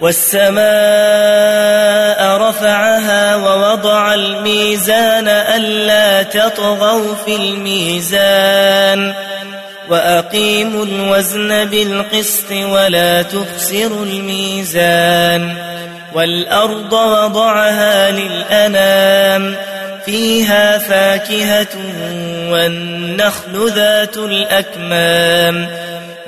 والسماء رفعها ووضع الميزان ألا تطغوا في الميزان وأقيموا الوزن بالقسط ولا تخسروا الميزان والأرض وضعها للأنام فيها فاكهة والنخل ذات الأكمام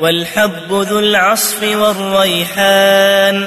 والحب ذو العصف والريحان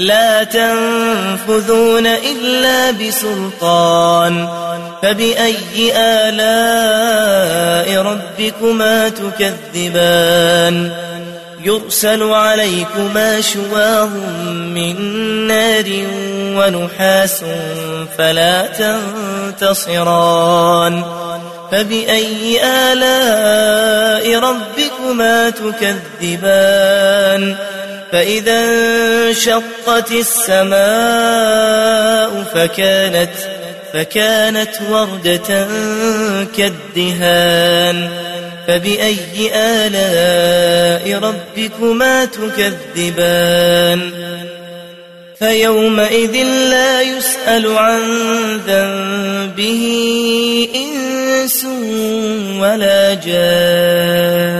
لا تنفذون إلا بسلطان فبأي آلاء ربكما تكذبان؟ يرسل عليكما شواظ من نار ونحاس فلا تنتصران. فبأي آلاء ربكما تكذبان؟ فإذا انشقت السماء فكانت فكانت وردة كالدهان. فبأي آلاء ربكما تكذبان؟ فيومئذ لا يسأل عن ذنبه إنس ولا جان.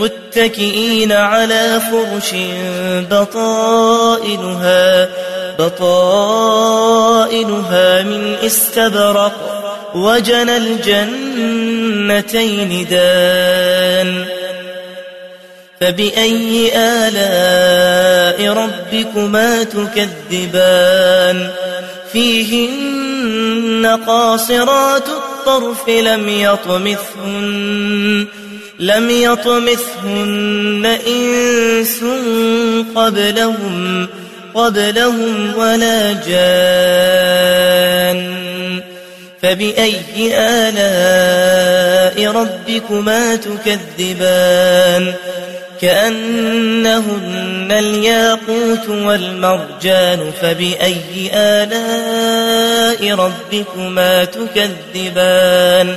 متكئين على فرش بطائنها بطائنها من استبرق وجنى الجنتين دان. فبأي آلاء ربكما تكذبان؟ فيهن قاصرات الطرف لم يطمثهن لم يطمثهن إنس قبلهم قبلهم ولا جان. فبأي آلاء ربكما تكذبان؟ كأنهن الياقوت والمرجان فبأي آلاء ربكما تكذبان؟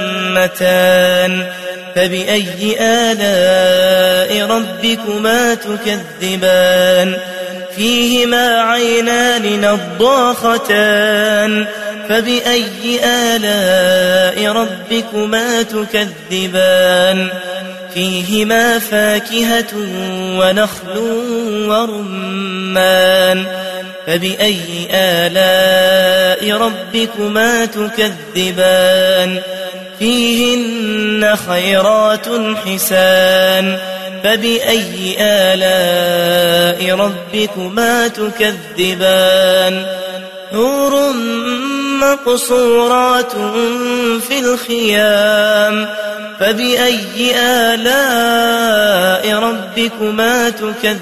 مدهامتان فبأي آلاء ربكما تكذبان فيهما عينان نضاختان فبأي آلاء ربكما تكذبان فيهما فاكهة ونخل ورمان فبأي آلاء ربكما تكذبان فيهن خيرات حسان فبأي آلاء ربكما تكذبان نور مقصورات في الخيام فبأي آلاء ربكما تكذبان